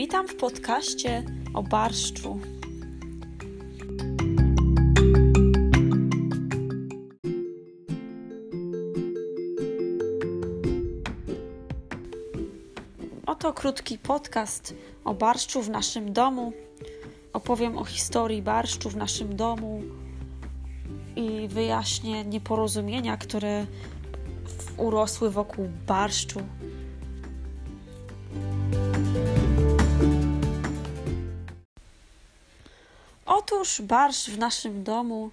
Witam w podcaście o barszczu. Oto krótki podcast o barszczu w naszym domu. Opowiem o historii barszczu w naszym domu i wyjaśnię nieporozumienia, które urosły wokół barszczu. Otóż barszcz w naszym domu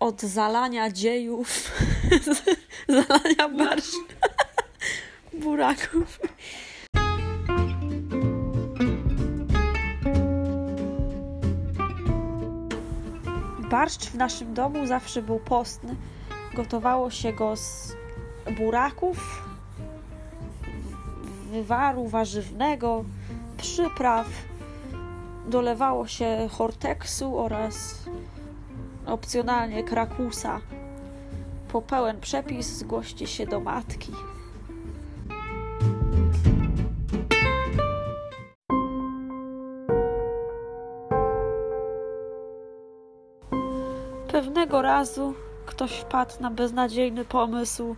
od zalania dziejów, zalania barszcz, buraków. Barszcz w naszym domu zawsze był postny. Gotowało się go z buraków, wywaru warzywnego, przypraw. Dolewało się horteksu oraz opcjonalnie krakusa. Po pełen przepis zgłoście się do matki. Pewnego razu ktoś wpadł na beznadziejny pomysł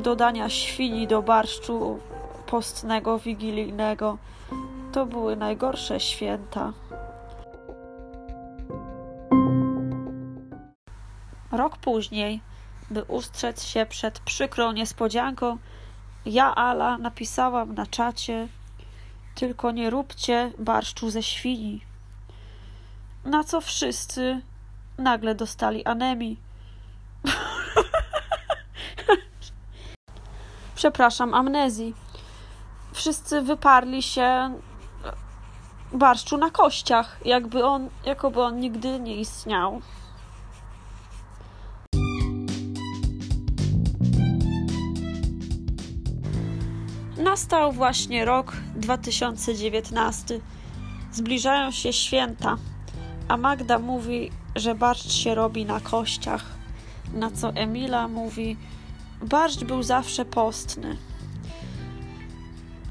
dodania świni do barszczu postnego, wigilijnego. To były najgorsze święta. Rok później, by ustrzec się przed przykrą niespodzianką, ja, Ala, napisałam na czacie: Tylko nie róbcie barszczu ze świni. Na co wszyscy nagle dostali anemii. Przepraszam, amnezji. Wszyscy wyparli się barszczu na kościach, jakby on, jakoby on nigdy nie istniał. Nastał właśnie rok 2019. Zbliżają się święta, a Magda mówi, że barszcz się robi na kościach. Na co Emila mówi: Barszcz był zawsze postny.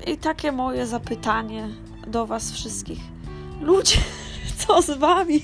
I takie moje zapytanie do Was wszystkich. Ludzie, co z Wami?